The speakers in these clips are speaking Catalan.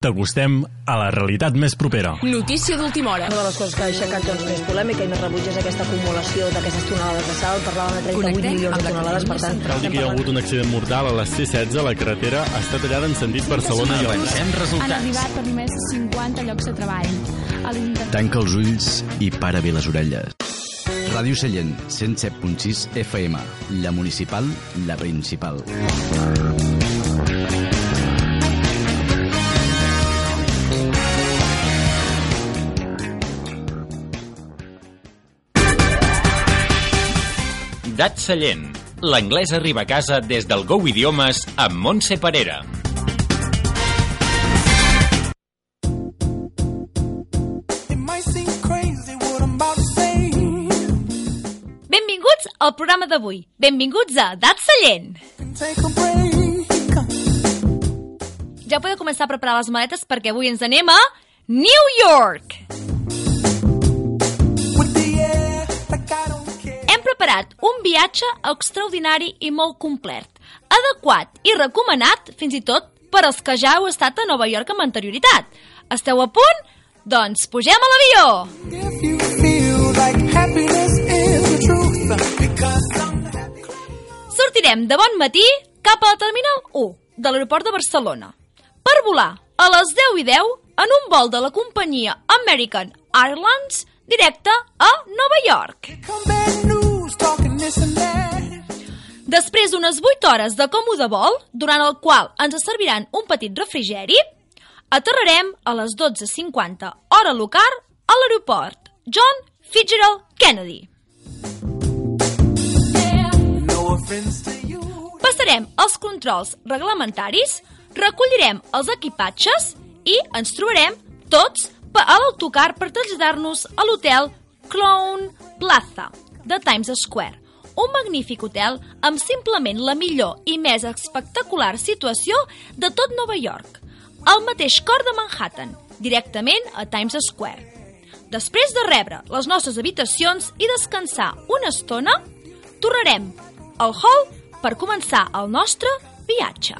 T'acostem a la realitat més propera. Notícia d'última hora. Una de les coses que ha aixecat doncs, més polèmica i més rebuig és aquesta acumulació d'aquestes tonelades de sal. Parlàvem de 38 Connectem milions de tonelades, per tant... Cal dir que hi ha hagut un accident mortal a la C-16. La carretera està tallada en sentit Barcelona i. Avancem Han arribat per només 50 llocs de treball. Tanca els ulls i para bé les orelles. Ràdio Sallent, 107.6 FM. La municipal, la principal. Dat Sallent. L'anglès arriba a casa des del Go Idiomes amb Montse Parera. Benvinguts al programa d'avui. Benvinguts a Dat Sallent. Ja podeu començar a preparar les maletes perquè avui ens anem a New York. With preparat un viatge extraordinari i molt complet, adequat i recomanat fins i tot per als que ja heu estat a Nova York amb anterioritat. Esteu a punt? Doncs pugem a l'avió! Like. Sortirem de bon matí cap al Terminal 1 de l'aeroport de Barcelona per volar a les 10 i 10 en un vol de la companyia American Airlines directe a Nova York. Come bad Després d'unes 8 hores de còmode vol, durant el qual ens serviran un petit refrigeri, aterrarem a les 12.50 hora local a l'aeroport. John Fitzgerald Kennedy. Passarem els controls reglamentaris, recollirem els equipatges i ens trobarem tots a l'autocar per traslladar-nos a l'hotel Clown Plaza de Times Square, un magnífic hotel amb simplement la millor i més espectacular situació de tot Nova York, al mateix cor de Manhattan, directament a Times Square. Després de rebre les nostres habitacions i descansar una estona, tornarem al hall per començar el nostre viatge.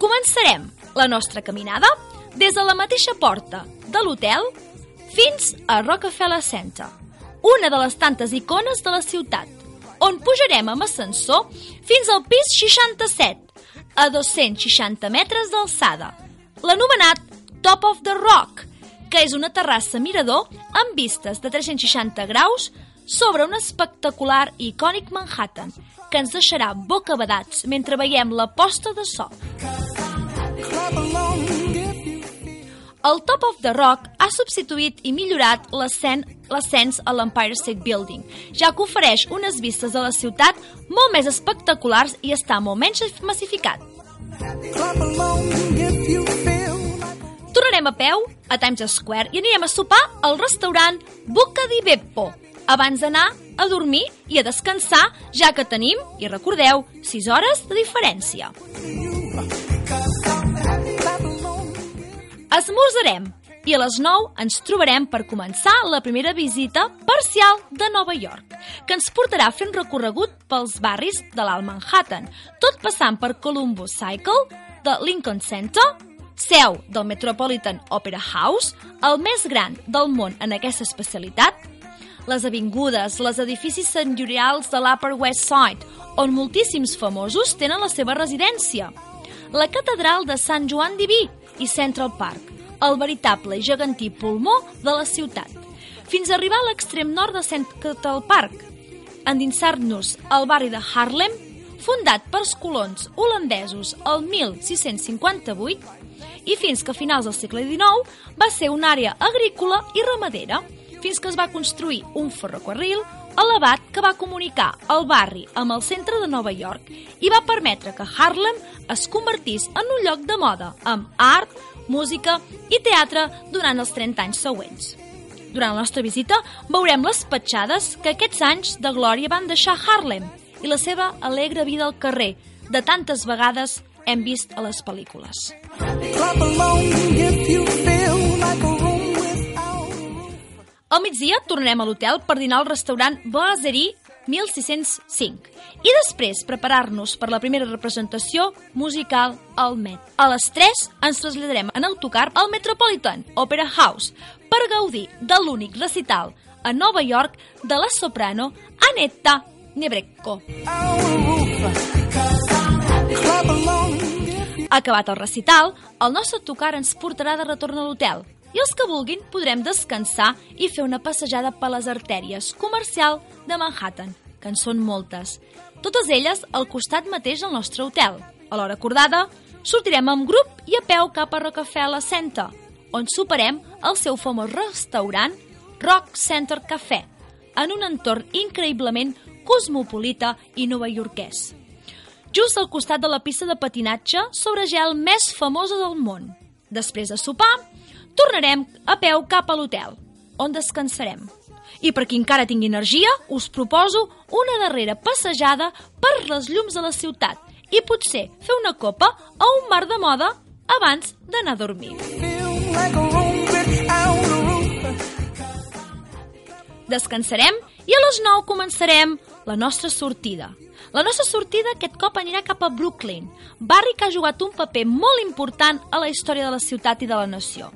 Començarem la nostra caminada des de la mateixa porta de l'hotel fins a Rockefeller Center, una de les tantes icones de la ciutat, on pujarem amb ascensor fins al pis 67, a 260 metres d'alçada, l'anomenat Top of the Rock, que és una terrassa mirador amb vistes de 360 graus sobre un espectacular i icònic Manhattan, que ens deixarà bocabadats mentre veiem la posta de sol. Clap along El Top of the Rock ha substituït i millorat l'ascen- l'ascens a l'Empire State Building, ja que ofereix unes vistes de la ciutat molt més espectaculars i està molt menys massificat. Tornarem a peu a Times Square i anirem a sopar al restaurant Buca di Beppo, abans d'anar a dormir i a descansar, ja que tenim, i recordeu, 6 hores de diferència. Esmorzarem i a les 9 ens trobarem per començar la primera visita parcial de Nova York, que ens portarà un recorregut pels barris de l'Alt Manhattan, tot passant per Columbus Cycle, de Lincoln Center, seu del Metropolitan Opera House, el més gran del món en aquesta especialitat, les avingudes, les edificis senyorials de l'Upper West Side, on moltíssims famosos tenen la seva residència, la catedral de Sant Joan Diví i Central Park, el veritable gegantí pulmó de la ciutat, fins a arribar a l'extrem nord de Central Park, endinsar-nos al barri de Harlem, fundat pels colons holandesos el 1658 i fins que a finals del segle XIX va ser una àrea agrícola i ramadera, fins que es va construir un ferrocarril elevat que va comunicar el barri amb el centre de Nova York i va permetre que Harlem es convertís en un lloc de moda amb art, música i teatre durant els 30 anys següents. Durant la nostra visita veurem les petjades que aquests anys de glòria van deixar Harlem i la seva alegre vida al carrer, de tantes vegades hem vist a les pel·lícules. Clap along if you feel migdia tornarem a l'hotel per dinar al restaurant Brasserie 1605 i després preparar-nos per la primera representació musical al Met. A les 3 ens traslladarem en autocar al Metropolitan Opera House per gaudir de l'únic recital a Nova York de la soprano Anetta along. Acabat el recital, el nostre autocar ens portarà de retorn a l'hotel i els que vulguin podrem descansar i fer una passejada per les artèries comercial de Manhattan, que en són moltes. Totes elles al costat mateix del nostre hotel. A l'hora acordada, sortirem amb grup i a peu cap a Rockefeller Centa, on soparem al seu famós restaurant Rock Center Café, en un entorn increïblement cosmopolita i novaiorquès. Just al costat de la pista de patinatge sobre gel més famosa del món. Després de sopar, tornarem a peu cap a l'hotel, on descansarem. I per qui encara tingui energia, us proposo una darrera passejada per les llums de la ciutat i potser fer una copa a un bar de moda abans d'anar a dormir. Descansarem i a les 9 començarem la nostra sortida. La nostra sortida aquest cop anirà cap a Brooklyn, barri que ha jugat un paper molt important a la història de la ciutat i de la nació.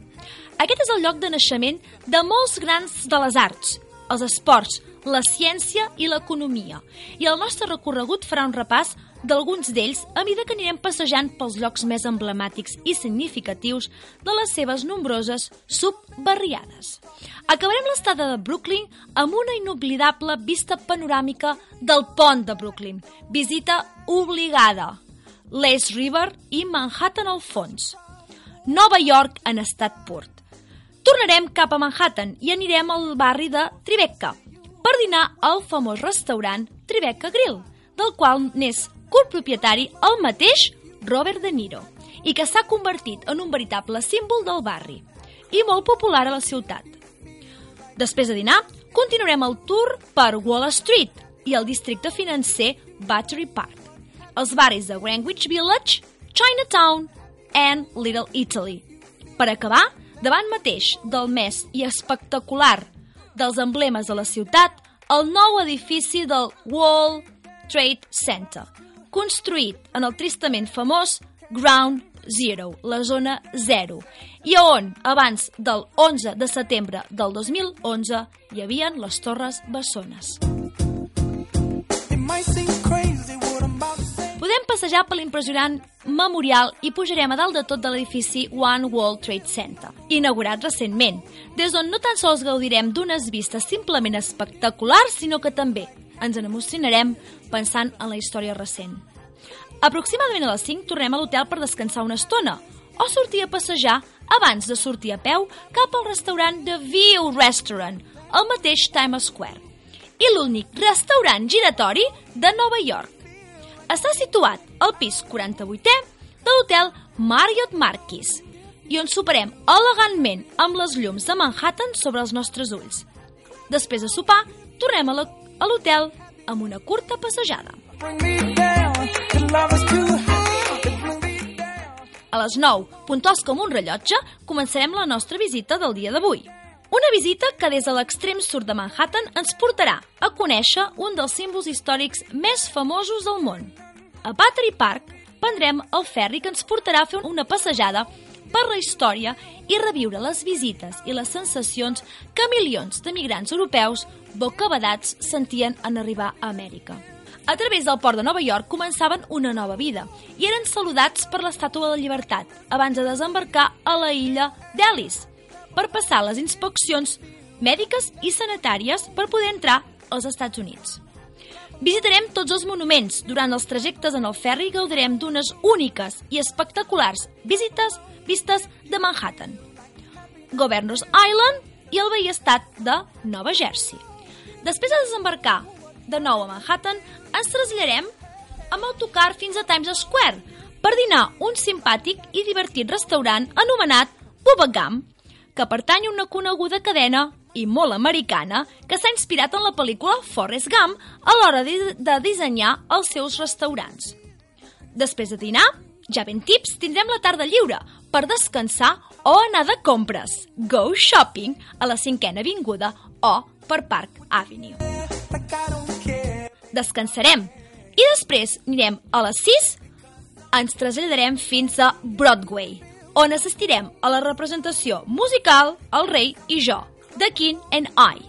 Aquest és el lloc de naixement de molts grans de les arts, els esports, la ciència i l'economia. I el nostre recorregut farà un repàs d'alguns d'ells a mesura que anirem passejant pels llocs més emblemàtics i significatius de les seves nombroses subbarriades. Acabarem l'estada de Brooklyn amb una inoblidable vista panoràmica del pont de Brooklyn. Visita obligada. Lace River i Manhattan al fons. Nova York en estat pur. Tornarem cap a Manhattan i anirem al barri de Tribeca per dinar al famós restaurant Tribeca Grill, del qual n'és copropietari el mateix Robert De Niro i que s'ha convertit en un veritable símbol del barri i molt popular a la ciutat. Després de dinar, continuarem el tour per Wall Street i el districte financer Battery Park, els barris de Greenwich Village, Chinatown and Little Italy. Per acabar, davant mateix del més i espectacular dels emblemes de la ciutat, el nou edifici del World Trade Center, construït en el tristament famós Ground Zero, la zona 0, i on, abans del 11 de setembre del 2011, hi havien les Torres Bessones. Podem passejar per l'impressionant memorial i pujarem a dalt de tot de l'edifici One World Trade Center, inaugurat recentment, des d'on no tan sols gaudirem d'unes vistes simplement espectaculars, sinó que també ens en emocionarem pensant en la història recent. Aproximadament a les 5 tornem a l'hotel per descansar una estona o sortir a passejar abans de sortir a peu cap al restaurant The View Restaurant, al mateix Times Square, i l'únic restaurant giratori de Nova York. Està situat al pis 48è de l'hotel Marriott Marquis i on soparem elegantment amb les llums de Manhattan sobre els nostres ulls. Després de sopar, tornem a l'hotel amb una curta passejada. A les 9, puntuals com un rellotge, començarem la nostra visita del dia d'avui. Una visita que des de l'extrem sud de Manhattan ens portarà a conèixer un dels símbols històrics més famosos del món. A Battery Park prendrem el ferri que ens portarà a fer una passejada per la història i reviure les visites i les sensacions que milions de migrants europeus bocabadats sentien en arribar a Amèrica. A través del port de Nova York començaven una nova vida i eren saludats per l'Estàtua de la Llibertat abans de desembarcar a la illa d'Ellis per passar les inspeccions mèdiques i sanitàries per poder entrar als Estats Units. Visitarem tots els monuments. Durant els trajectes en el ferri gaudirem d'unes úniques i espectaculars visites vistes de Manhattan, Governors Island i el veí estat de Nova Jersey. Després de desembarcar de nou a Manhattan, ens traslladarem amb autocar fins a Times Square per dinar un simpàtic i divertit restaurant anomenat Bubba Gum, que pertany a una coneguda cadena i molt americana que s'ha inspirat en la pel·lícula Forrest Gump a l'hora de, de dissenyar els seus restaurants. Després de dinar, ja ben tips, tindrem la tarda lliure per descansar o anar de compres. Go shopping a la cinquena avinguda o per Park Avenue. Descansarem i després anirem a les 6 ens traslladarem fins a Broadway, on assistirem a la representació musical El rei i jo, The King and I.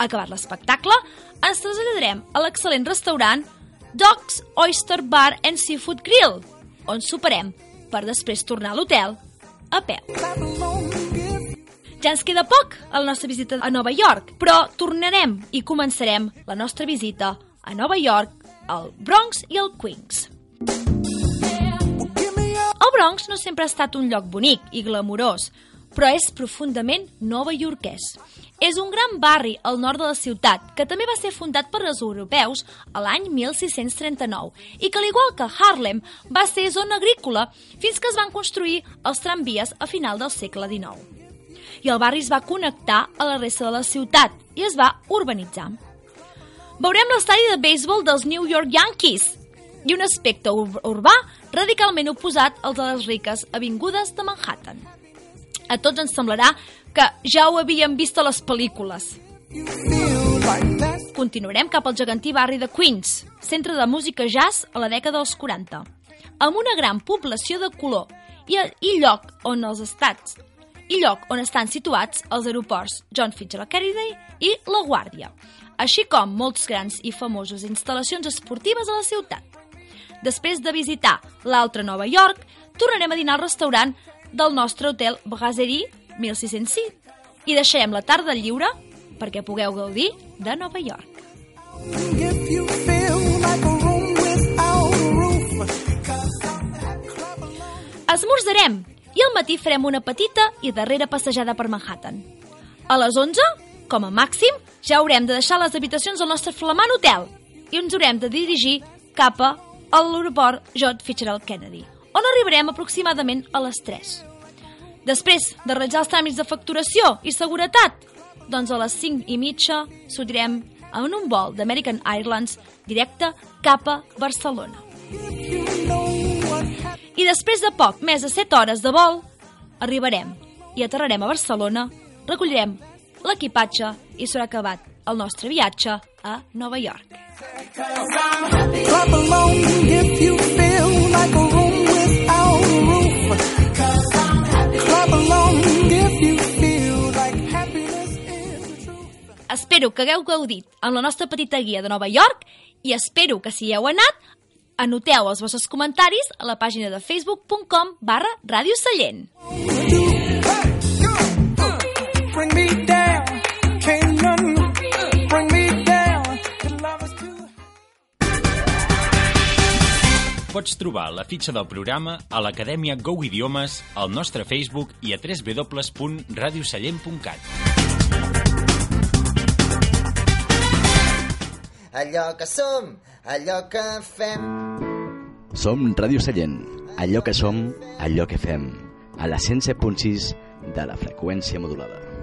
Acabat l'espectacle, ens traslladarem a l'excel·lent restaurant Doc's Oyster Bar and Seafood Grill, on soparem per després tornar a l'hotel a peu. Ja ens queda poc a la nostra visita a Nova York, però tornarem i començarem la nostra visita a Nova York, al Bronx i al Queens. Bronx no sempre ha estat un lloc bonic i glamurós, però és profundament novaiorquès. És un gran barri al nord de la ciutat que també va ser fundat per els europeus a l'any 1639 i que, al igual que Harlem, va ser zona agrícola fins que es van construir els tramvies a final del segle XIX. I el barri es va connectar a la resta de la ciutat i es va urbanitzar. Veurem l'estadi de béisbol dels New York Yankees i un aspecte ur urbà radicalment oposat als de les riques avingudes de Manhattan. A tots ens semblarà que ja ho havíem vist a les pel·lícules. Continuarem cap al gegantí barri de Queens, centre de música jazz a la dècada dels 40, amb una gran població de color i, i lloc on els estats i lloc on estan situats els aeroports John Fitzgerald Kennedy i La Guàrdia, així com molts grans i famoses instal·lacions esportives a la ciutat. Després de visitar l'altre Nova York, tornarem a dinar al restaurant del nostre hotel Brasserie 1606 i deixarem la tarda lliure perquè pugueu gaudir de Nova York. Esmorzarem i al matí farem una petita i darrera passejada per Manhattan. A les 11, com a màxim, ja haurem de deixar les habitacions del nostre flamant hotel i ens haurem de dirigir cap a l'aeroport John Fitzgerald Kennedy, on arribarem aproximadament a les 3. Després de realitzar els tràmits de facturació i seguretat, doncs a les 5 i mitja sortirem en un vol d'American Airlines directe cap a Barcelona. I després de poc més de 7 hores de vol, arribarem i aterrarem a Barcelona, recollirem l'equipatge i s'haurà acabat el nostre viatge a Nova York. clap along if you feel like a room without a roof. Clap along if you feel like happiness is the truth. Espero que hagueu gaudit amb la nostra petita guia de Nova York i espero que si hi heu anat anoteu els vostres comentaris a la pàgina de facebook.com barra Ràdio Sallent. Pots trobar la fitxa del programa a l'Acadèmia Go Idiomes, al nostre Facebook i a www.radiosallent.cat. Allò que som, allò que fem. Som Ràdio Sallent, allò que som, allò que fem, a la 107.6 de la freqüència modulada.